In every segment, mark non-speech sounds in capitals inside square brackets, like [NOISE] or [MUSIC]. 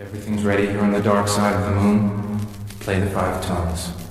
Everything's ready here on the dark side of the moon. Play the five tones.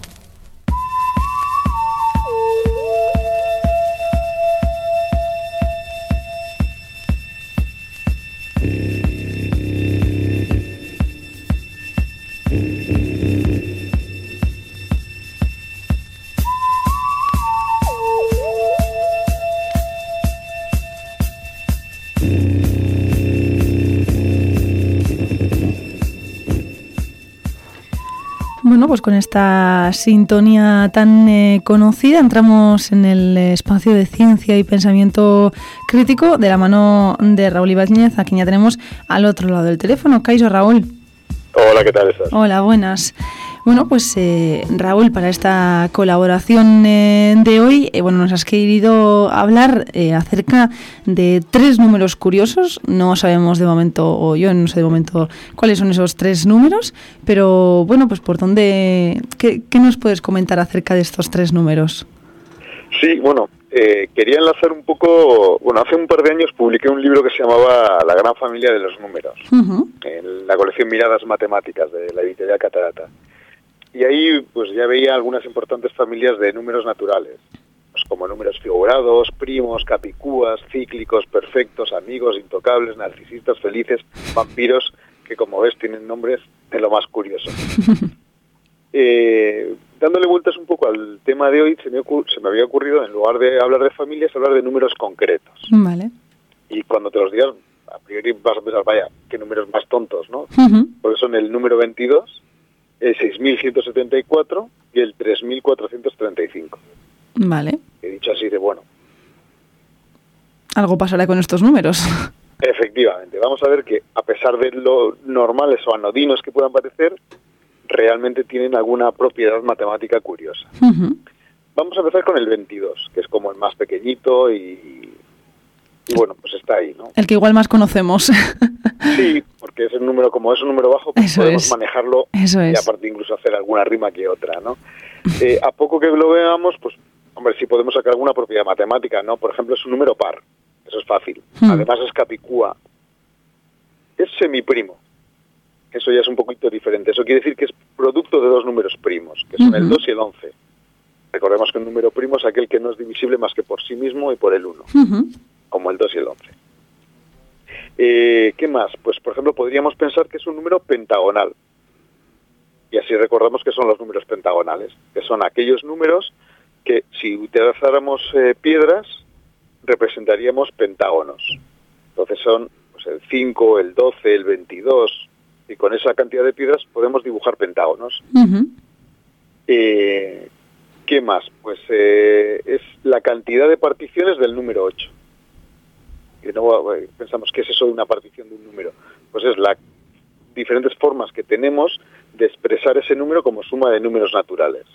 Pues con esta sintonía tan eh, conocida entramos en el espacio de ciencia y pensamiento crítico de la mano de Raúl Ibáñez, a quien ya tenemos al otro lado del teléfono. Caiso Raúl. Hola, ¿qué tal estás? Hola, buenas. Bueno, pues eh, Raúl, para esta colaboración eh, de hoy, eh, bueno, nos has querido hablar eh, acerca de tres números curiosos. No sabemos de momento, o yo no sé de momento cuáles son esos tres números, pero bueno, pues por dónde, ¿qué, qué nos puedes comentar acerca de estos tres números? Sí, bueno, eh, quería enlazar un poco, bueno, hace un par de años publiqué un libro que se llamaba La gran familia de los números, en la colección Miradas Matemáticas de la editorial Catarata. Y ahí pues ya veía algunas importantes familias de números naturales, pues, como números figurados, primos, capicúas, cíclicos, perfectos, amigos, intocables, narcisistas, felices, vampiros, que como ves tienen nombres de lo más curioso. [LAUGHS] Eh, dándole vueltas un poco al tema de hoy, se me, se me había ocurrido, en lugar de hablar de familias, hablar de números concretos. Vale. Y cuando te los digas, a priori vas a pensar, vaya, qué números más tontos, ¿no? Ujú, Porque son el número 22, el 6174 y el 3435. Vale. He dicho así de bueno. Algo pasará con estos números. Efectivamente, vamos a ver que a pesar de lo normales o anodinos que puedan parecer, realmente tienen alguna propiedad matemática curiosa. Vamos a empezar con el 22, que es como el más pequeñito y, y bueno, pues está ahí, ¿no? El que igual más conocemos. Sí, porque es un número, como es un número bajo, pues Eso podemos es. manejarlo Eso y aparte incluso hacer alguna rima que otra, ¿no? Eh, a poco que lo veamos, pues, hombre, sí podemos sacar alguna propiedad matemática, ¿no? Por ejemplo, es un número par, eso es fácil. Hmm. Además es capicúa. Es semiprimo. Eso ya es un poquito diferente. Eso quiere decir que es producto de dos números primos, que son el Ujú. 2 y el 11. Recordemos que un número primo es aquel que no es divisible más que por sí mismo y por el 1 ujú, como el 2 y el 11. Eh, ¿Qué más? Pues, por ejemplo, podríamos pensar que es un número pentagonal. Y así recordamos que son los números pentagonales, que son aquellos números que si utilizáramos eh, piedras representaríamos pentágonos. Entonces son pues, el 5, el 12, el 22, y con esa cantidad de piedras podemos dibujar pentágonos. Eh, ¿Qué más? Pues eh, es la cantidad de particiones del número 8. Que no eh, pensamos que es eso de una partición de un número. Pues es las diferentes formas que tenemos de expresar ese número como suma de números naturales,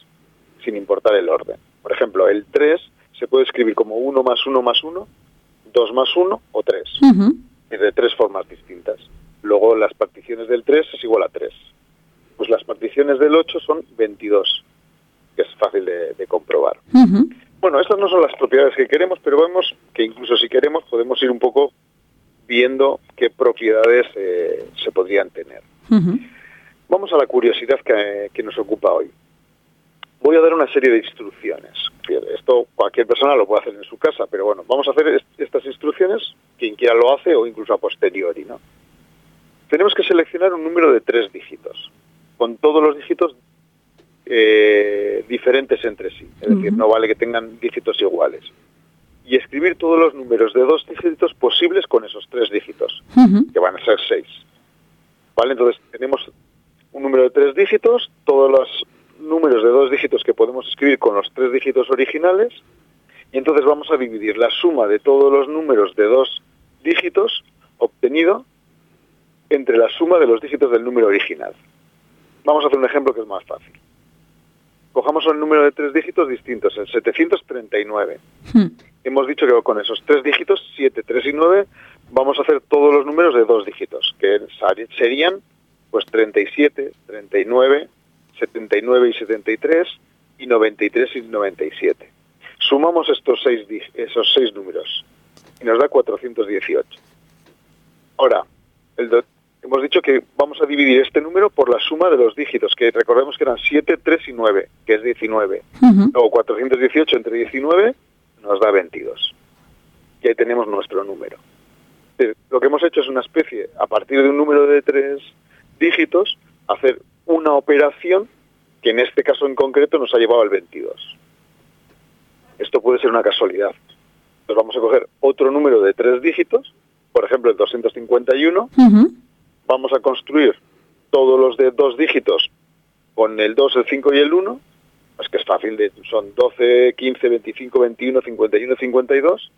sin importar el orden. Por ejemplo, el 3 se puede escribir como 1 más 1 más 1, 2 más 1 o 3 Ujú. y de tres formas distintas. Luego las particiones del 3 es igual a 3. Pues las particiones del 8 son 22, que es fácil de, de comprobar. Ujú. Bueno, estas no son las propiedades que queremos, pero vemos que incluso si queremos podemos ir un poco viendo qué propiedades eh, se podrían tener. Vamos a la curiosidad que, que nos ocupa hoy. Voy a dar una serie de instrucciones. Esto cualquier persona lo puede hacer en su casa, pero bueno, vamos a hacer est- estas instrucciones, quien quiera lo hace o incluso a posteriori, ¿no? Tenemos que seleccionar un número de tres dígitos, con todos los dígitos eh, diferentes entre sí. Es decir, no vale que tengan dígitos iguales. Y escribir todos los números de dos dígitos posibles con esos tres dígitos que van a ser seis. ¿Vale? Entonces tenemos un número de tres dígitos, todos los números de dos dígitos que podemos escribir con los tres dígitos originales, y entonces vamos a dividir la suma de todos los números de dos dígitos obtenido entre la suma de los dígitos del número original. Vamos a hacer un ejemplo que es más fácil. Cojamos un número de tres dígitos distintos, el 739 Ujú. hemos dicho que con esos tres dígitos, 7, 3 y 9, vamos a hacer todos los números de dos dígitos, que serían pues 37, 39, 79 y 73 y 93 y 97. Sumamos estos seis, esos seis números y nos da 418. Ahora, el, hemos dicho que vamos a dividir este número por la suma de los dígitos, que recordemos que eran 7, 3 y 9, que es 19. Ujú. Luego 418 entre 19 nos da 22. Y ahí tenemos nuestro número. Lo que hemos hecho es una especie, a partir de un número de tres dígitos, hacer una operación que en este caso en concreto nos ha llevado al 22. Esto puede ser una casualidad. Entonces vamos a coger otro número de tres dígitos, por ejemplo el 251, Ujú. Vamos a construir todos los de dos dígitos con el 2, el 5 y el 1, pues que es fácil, de, son 12, 15, 25, 21, 51, 52,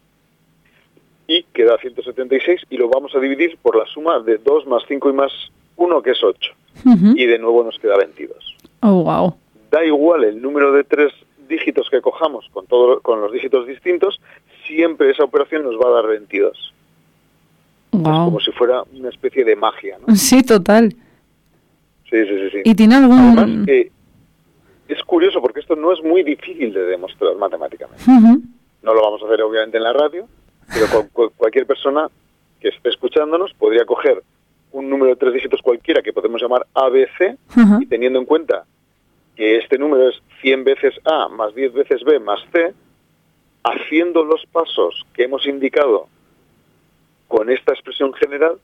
y queda 176, y lo vamos a dividir por la suma de 2 más 5 y más 1, que es 8, Ujú. y de nuevo nos queda 22. Oh, wow. Da igual el número de tres dígitos que cojamos con, todo, con los dígitos distintos, siempre esa operación nos va a dar 22. Es Wow. como si fuera una especie de magia, ¿no? [LAUGHS] Sí, total. Sí, sí, sí. sí. ¿Y tiene algún...? Además, eh, es curioso porque esto no es muy difícil de demostrar matemáticamente. Ujú. No lo vamos a hacer obviamente en la radio, pero cu- cu- cualquier persona que esté escuchándonos podría coger un número de tres dígitos cualquiera que podemos llamar ABC Ajá. y teniendo en cuenta que este número es 100 veces A más 10 veces B más C, haciendo los pasos que hemos indicado con esta expresión general,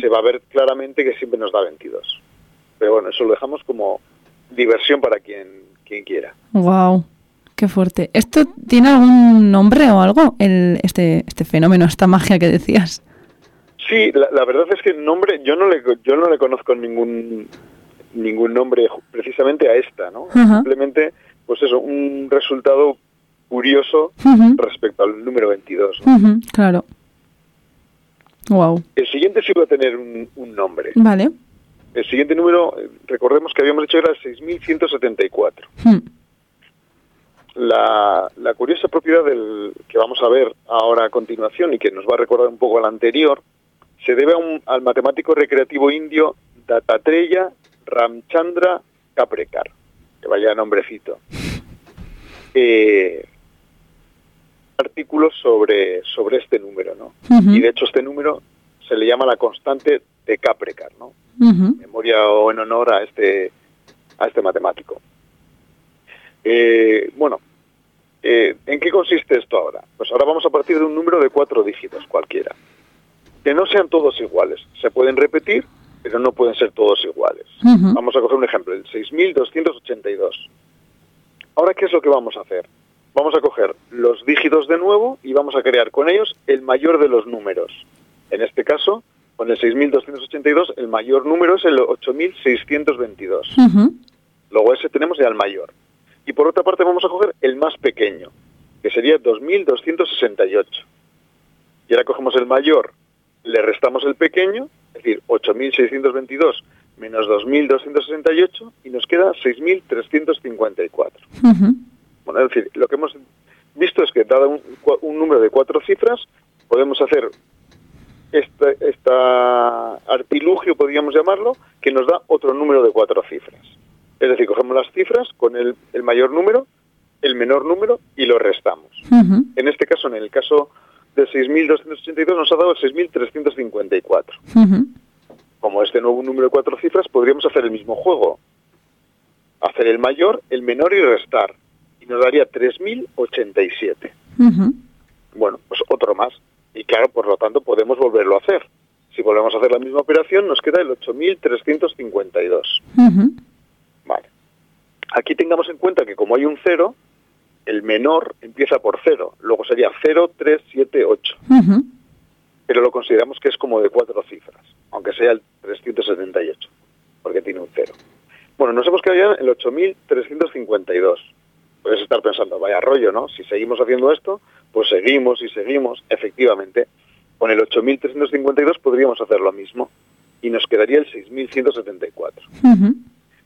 se va a ver claramente que siempre nos da 22. Pero bueno, eso lo dejamos como diversión para quien, quien quiera. Wow. Qué fuerte. ¿Esto tiene algún nombre o algo? El, este, este fenómeno, esta magia que decías. Sí, la, la verdad es que el nombre yo no le yo no le conozco ningún ningún nombre precisamente a esta, ¿no? Simplemente, pues eso, un resultado curioso respecto al número 22. ¿no? Ujú, Claro. Wow. El siguiente sí va a tener un, un nombre. Vale. El siguiente número, eh, recordemos que habíamos dicho era el 6174. Hmm. La, la curiosa propiedad del que vamos a ver ahora a continuación y que nos va a recordar un poco al anterior, se debe a un- al matemático recreativo indio Dattatreya Ramchandra Kaprekar, que vaya nombrecito. [LAUGHS] Eh, artículos sobre, sobre este número, ¿no? Y de hecho este número se le llama la constante de Kaprekar, ¿no? Ujú. memoria o en honor a este a este matemático. Eh, bueno, eh, ¿en qué consiste esto ahora? Pues ahora vamos a partir de un número de cuatro dígitos cualquiera, que no sean todos iguales. Se pueden repetir, pero no pueden ser todos iguales. Vamos a coger un ejemplo, el 6282. Ahora, ¿qué es lo que vamos a hacer? Vamos a coger los dígitos de nuevo y vamos a crear con ellos el mayor de los números. En este caso, con el 6282, el mayor número es el 8622. Ujú. Luego ese tenemos ya el mayor. Y por otra parte vamos a coger el más pequeño, que sería 2268. Y ahora cogemos el mayor, le restamos el pequeño, es decir, 8622 menos 2268 y nos queda 6354. Ujú. Bueno, es decir, lo que hemos visto es que dado un, número de cuatro cifras, podemos hacer este esta artilugio, podríamos llamarlo, que nos da otro número de cuatro cifras. Es decir, cogemos las cifras con el, el mayor número, el menor número y lo restamos. En este caso, en el caso del 6.282, nos ha dado el 6.354. Ujú. Como este nuevo número de cuatro cifras, podríamos hacer el mismo juego. Hacer el mayor, el menor y restar. Nos daría 3.087. Ujú. Bueno, pues otro más. Y claro, por lo tanto, podemos volverlo a hacer. Si volvemos a hacer la misma operación, nos queda el 8.352. Ujú. Vale. Aquí tengamos en cuenta que como hay un cero, el menor empieza por cero. Luego sería 0, 3, 7, 8. Ujú. Pero lo consideramos que es como de cuatro cifras, aunque sea el 378, porque tiene un cero. Bueno, nos hemos quedado ya en el 8.352. Puedes estar pensando, vaya rollo, ¿no? Si seguimos haciendo esto, pues seguimos y seguimos. Efectivamente, con el 8.352 podríamos hacer lo mismo y nos quedaría el 6.174. Ujú.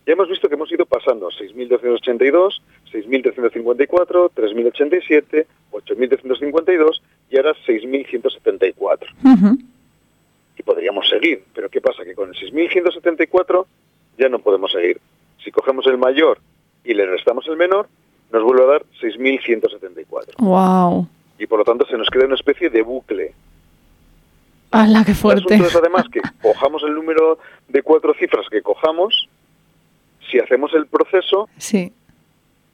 Ya hemos visto que hemos ido pasando 6.282, 6.354, 3.087, 8.352 y ahora 6.174. Ujú. Y podríamos seguir, pero ¿qué pasa? Que con el 6.174 ya no podemos seguir. Si cogemos el mayor y le restamos el menor, nos vuelve a dar 6.174. Wow. Y por lo tanto se nos queda una especie de bucle. ¡Hala, qué fuerte! El asunto es además que [LAUGHS] cojamos el número de cuatro cifras que cojamos, si hacemos el proceso, sí.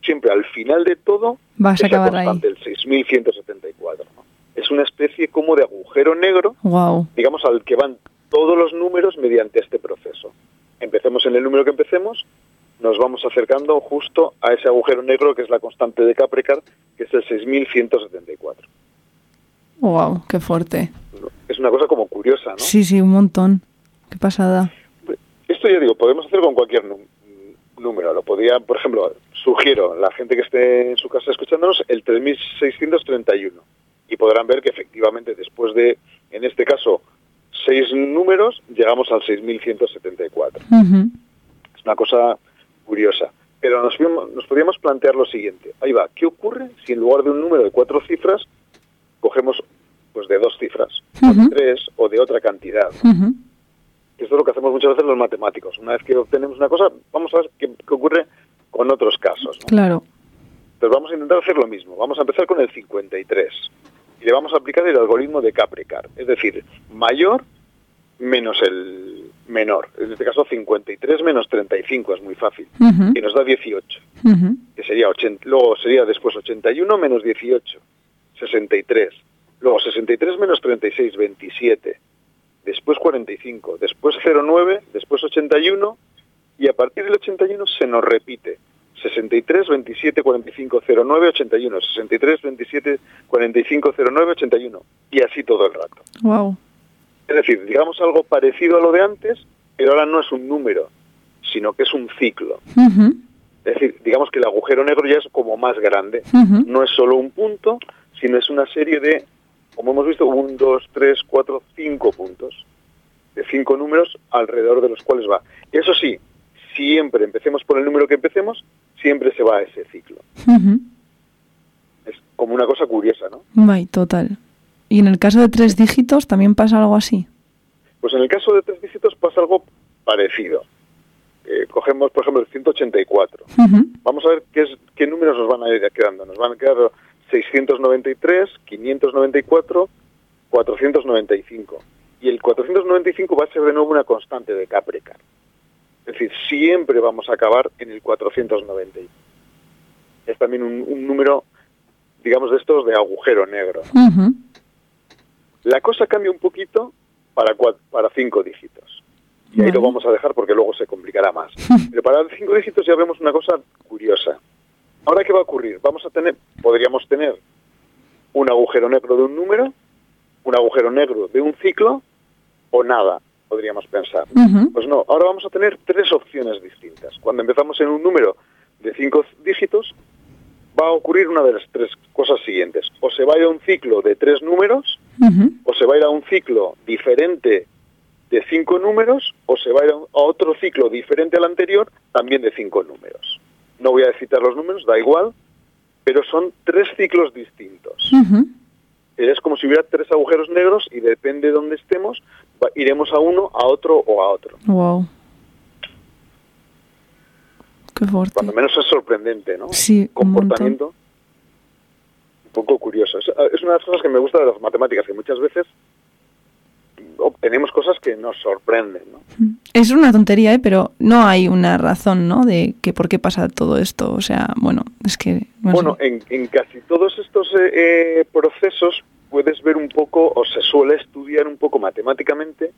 siempre al final de todo vas a acabar ahí. el 6174. ¿no? Es una especie como de agujero negro, wow. digamos, al que van todos los números mediante este proceso. Empecemos en el número que empecemos, nos vamos acercando justo a ese agujero negro que es la constante de Capricar, que es el 6174. Wow, qué fuerte. Es una cosa como curiosa, ¿no? Sí, sí, un montón. Qué pasada. Esto ya digo, podemos hacer con cualquier número. Lo podría, por ejemplo, sugiero a la gente que esté en su casa escuchándonos el 3631 y podrán ver que efectivamente después de, en este caso, seis números, llegamos al 6174. Es una cosa curiosa. Pero nos, nos podríamos plantear lo siguiente. Ahí va, ¿qué ocurre si en lugar de un número de cuatro cifras cogemos pues de dos cifras, o de tres, o de otra cantidad? Esto es lo que hacemos muchas veces los matemáticos. Una vez que obtenemos una cosa, vamos a ver qué, ocurre con otros casos. Claro. Entonces vamos a intentar hacer lo mismo. Vamos a empezar con el 53 y le vamos a aplicar el algoritmo de Capricar, es decir, mayor menos el menor. En este caso 53 menos 35 es muy fácil. Y nos da 18, que sería 80, luego sería después 81 menos 18, 63. Luego 63 menos 36, 27 después 45, después 09, después 81 y a partir del 81 se nos repite. 63, 27, 45, 09, 81, 63, 27, 45, 09, 81 y así todo el rato. Wow. Es decir, digamos algo parecido a lo de antes, pero ahora no es un número, sino que es un ciclo. Es decir, digamos que el agujero negro ya es como más grande. No es solo un punto, sino es una serie de como hemos visto, un, dos, tres, cuatro, cinco puntos de cinco números alrededor de los cuales va. Eso sí, siempre empecemos por el número que empecemos, siempre se va a ese ciclo. Es como una cosa curiosa, ¿no? Total. ¿Y en el caso de tres dígitos también pasa algo así? Pues en el caso de tres dígitos pasa algo parecido. Eh, cogemos, por ejemplo, el 184. Vamos a ver qué, es, qué números nos van a ir quedando. Nos van a quedar 693, 594, 495. Y el 495 va a ser de nuevo una constante de Capricar. Es decir, siempre vamos a acabar en el 490. Es también un, número, digamos, de estos de agujero negro. La cosa cambia un poquito para, para cinco dígitos. Y ahí lo vamos a dejar porque luego se complicará más. [LAUGHS] Pero para cinco dígitos ya vemos una cosa curiosa. Ahora, ¿qué va a ocurrir? Vamos a tener, podríamos tener un agujero negro de un número, un agujero negro de un ciclo o nada, podríamos pensar. Pues no, ahora vamos a tener tres opciones distintas. Cuando empezamos en un número de cinco dígitos, va a ocurrir una de las tres cosas siguientes. O se va a ir a un ciclo de tres números, o se va a ir a un ciclo diferente de cinco números, o se va a ir a otro ciclo diferente al anterior, también de cinco números no voy a citar los números, da igual, pero son tres ciclos distintos. Es como si hubiera tres agujeros negros y depende de dónde estemos, iremos a uno, a otro o a otro. Wow. Qué fuerte. Cuando menos es sorprendente, ¿no? Sí, comportamiento. Un, poco curioso. Es, es, una de las cosas que me gusta de las matemáticas, que muchas veces obtenemos cosas que nos sorprenden. ¿no? Es una tontería, ¿eh? pero no hay una razón ¿no? de que por qué pasa todo esto. O sea, bueno, es que... bueno, en, en, casi todos estos eh, eh, procesos puedes ver un poco, o se suele estudiar un poco matemáticamente,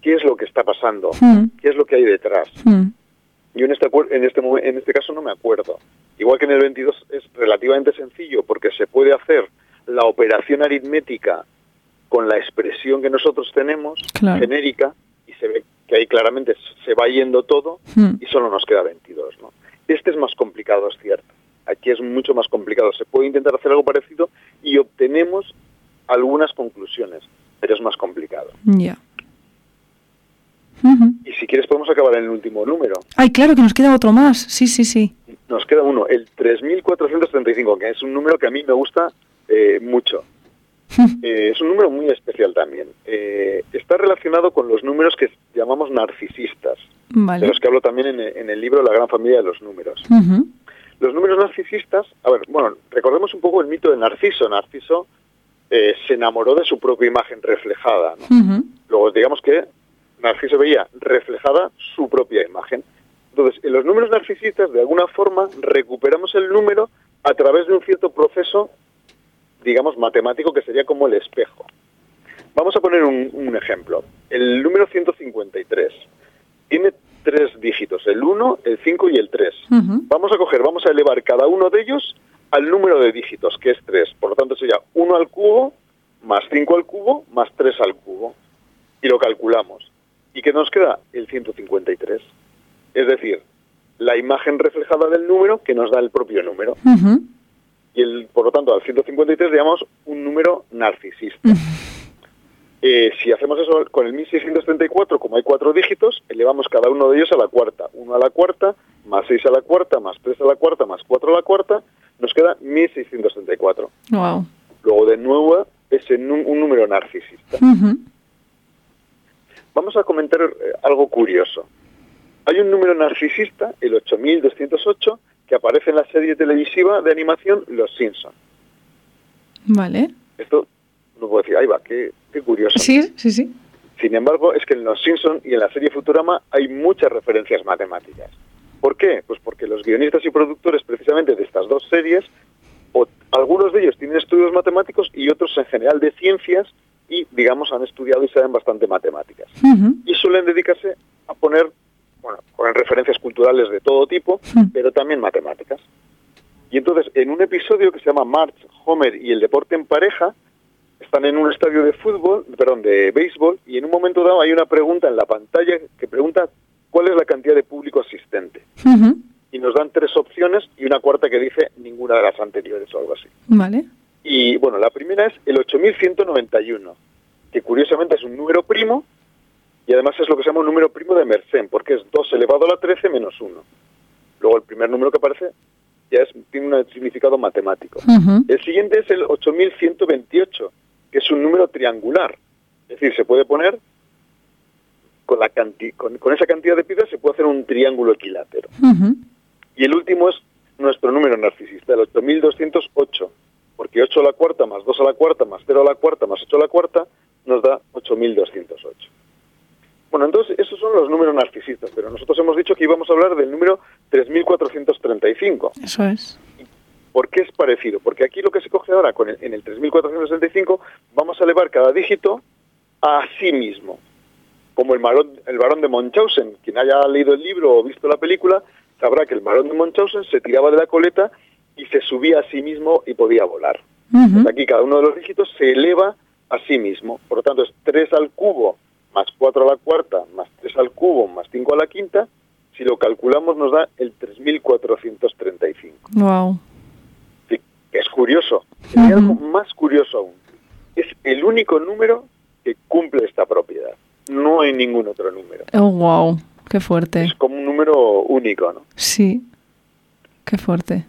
qué es lo que está pasando, hmm. qué es lo que hay detrás. Hmm. Yo en este, en, este, en este caso no me acuerdo. Igual que en el 22 es relativamente sencillo porque se puede hacer la operación aritmética con la expresión que nosotros tenemos, genérica, y se ve que ahí claramente se va yendo todo hmm. y solo nos queda 22. ¿no? Este es más complicado, es cierto. Aquí es mucho más complicado. Se puede intentar hacer algo parecido y obtenemos algunas conclusiones, pero es más complicado. Ya. Y si quieres podemos acabar en el último número. Ay, claro que nos queda otro más. Sí, sí, sí. Nos queda uno, el 3435, que es un número que a mí me gusta eh, mucho. [LAUGHS] Eh, es un número muy especial también. Eh, está relacionado con los números que llamamos narcisistas, de los que hablo también en, el libro La gran familia de los números. Los números narcisistas, a ver, bueno, recordemos un poco el mito de Narciso. Narciso eh, se enamoró de su propia imagen reflejada. Luego, digamos que Narciso veía reflejada su propia imagen. Entonces, en los números narcisistas, de alguna forma, recuperamos el número a través de un cierto proceso, digamos, matemático que sería como el espejo. Vamos a poner un, un ejemplo. El número 153 tiene tres dígitos, el 1, el 5 y el 3. Ujú. Vamos a coger, vamos a elevar cada uno de ellos al número de dígitos, que es 3. Por lo tanto, sería 1 al cubo, más 5 al cubo, más 3 al cubo. Y lo calculamos. ¿Y qué nos queda? El 153. Es decir, la imagen reflejada del número que nos da el propio número. Y el, por lo tanto, al 153 le llamamos un número narcisista. Eh, si hacemos eso con el 1634, como hay cuatro dígitos, elevamos cada uno de ellos a la cuarta. Uno a la cuarta, más 6 a la cuarta, más 3 a la cuarta, más 4 a la cuarta, nos queda 1634. Wow. Luego, de nuevo, es un, número narcisista. Vamos a comentar eh, algo curioso. Hay un número narcisista, el 8208, que aparece en la serie televisiva de animación Los Simpson. Vale. Esto no puedo decir, ahí va, qué, qué curioso. Sí, sí, sí. Sin embargo, es que en Los Simpson y en la serie Futurama hay muchas referencias matemáticas. ¿Por qué? Pues porque los guionistas y productores precisamente de estas dos series, o algunos de ellos tienen estudios matemáticos y otros en general de ciencias y, digamos, han estudiado y saben bastante matemáticas. Y suelen dedicarse a poner, bueno, poner referencias culturales de todo tipo, pero también matemáticas. Y entonces, en un episodio que se llama March, Homer y el deporte en pareja, están en un estadio de fútbol, perdón, de béisbol, y en un momento dado hay una pregunta en la pantalla que pregunta cuál es la cantidad de público asistente. Y nos dan tres opciones y una cuarta que dice ninguna de las anteriores o algo así. Vale. Y bueno, la primera es el 8191, que curiosamente es un número primo y además es lo que se llama un número primo de Mersenne, porque es 2 elevado a la 13 menos 1. Luego el primer número que aparece ya es, tiene un significado matemático. El siguiente es el 8128, que es un número triangular. Es decir, se puede poner con, la canti- con, con esa cantidad de piedras se puede hacer un triángulo equilátero. Y el último es nuestro número narcisista, el 8208, porque 8 a la cuarta más 2 a la cuarta más 0 a la cuarta más 8 a la cuarta nos da 8208. Bueno, entonces esos son los números narcisistas, pero nosotros hemos dicho que íbamos a hablar del número 3435. Eso es. ¿Por qué es parecido? Porque aquí lo que se coge ahora con el- en el 3465 vamos a elevar cada dígito a sí mismo. Como el, marón, el varón de Munchausen. Quien haya leído el libro o visto la película sabrá que el varón de Munchausen se tiraba de la coleta y se subía a sí mismo y podía volar. Pues aquí cada uno de los dígitos se eleva a sí mismo. Por lo tanto, es 3 al cubo más 4 a la cuarta más 3 al cubo más 5 a la quinta. Si lo calculamos nos da el 3435. Wow. Sí, es curioso. Hay Ujú. algo más curioso aún. Es el único número que cumple esta propiedad. No hay ningún otro número. Oh, wow. Qué fuerte. Es como un número único, ¿no? Sí. Qué fuerte.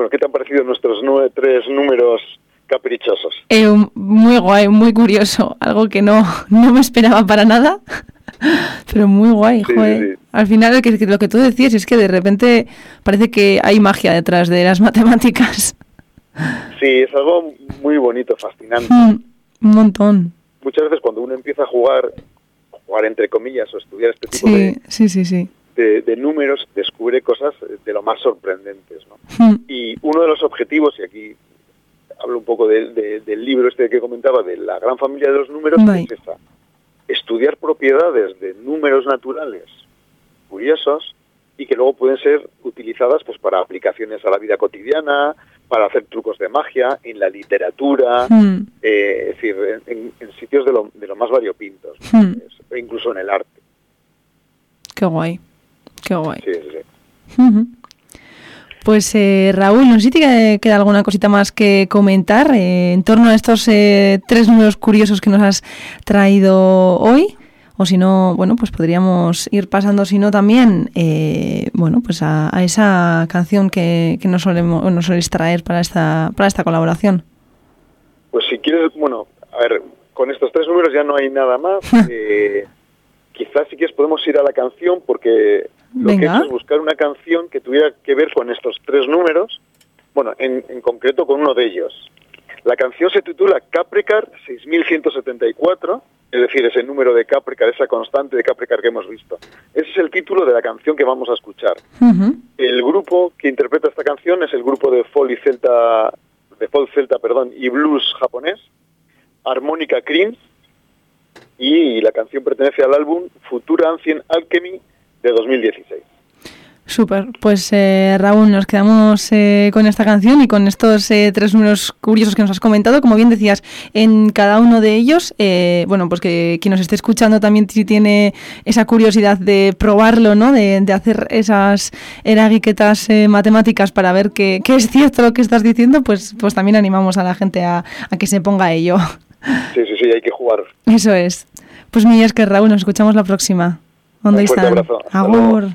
Bueno, ¿qué te han parecido nuestros nueve, tres números caprichosos? Eh, muy guay, muy curioso. Algo que no, no me esperaba para nada. [LAUGHS] Pero muy guay, Sí, joder. sí. Al final lo que, lo que tú decías es que de repente parece que hay magia detrás de las [LAUGHS] matemáticas. Sí, es algo muy bonito, fascinante. Mm, Un montón. Muchas veces cuando uno empieza a jugar, jugar entre comillas, o estudiar este tipo Sí, de, sí, sí, sí. De- de números, descubre cosas de lo más sorprendentes, ¿no? Mm, Y uno de los objetivos, y aquí hablo un poco de- de- del libro este que comentaba, de la gran familia de los números, es esa. Estudiar propiedades de números naturales curiosos y que luego pueden ser utilizadas pues para aplicaciones a la vida cotidiana, para hacer trucos de magia, en la literatura, mm, eh, es decir, en, en- sitios de lo, de lo más variopintos. Hmm. Incluso en el arte. Qué guay. Qué guay. Sí, sí. Pues eh, Raúl, no sé si te queda alguna cosita más que comentar eh, en torno a estos eh, tres números curiosos que nos has traído hoy. O si no, bueno, pues podríamos ir pasando, si no también, eh, bueno, pues a, a esa canción que, que nos, solemos, nos soléis traer para esta, para esta colaboración. Pues si quieres, bueno, a ver, con estos tres números ya no hay nada más. [LAUGHS] Eh, quizás si quieres podemos ir a la canción porque lo que he hecho es buscar una canción que tuviera que ver con estos tres números, bueno, en, en concreto con uno de ellos. La canción se titula Capricar 6174, es decir, ese número de Capricar, esa constante de Capricar que hemos visto. Ese es el título de la canción que vamos a escuchar. El grupo que interpreta esta canción es el grupo de folk y celta, de folk celta, perdón, y blues japonés, Harmonica Creams, y la canción pertenece al álbum Futura Ancient Alchemy de 2016. Súper, pues eh, Raúl, nos quedamos eh, con esta canción y con estos eh, tres números curiosos que nos has comentado. Como bien decías, en cada uno de ellos, bueno, pues que quien nos esté escuchando también si tiene esa curiosidad de probarlo, ¿no? De, hacer esas eraguiquetas matemáticas para ver que, es cierto lo que estás diciendo, pues, pues también animamos a la gente a, que se ponga a ello. Sí, sí, sí, hay que jugar. Eso es. Pues mi es que Raúl, nos escuchamos la próxima. Ondo izan. Agur.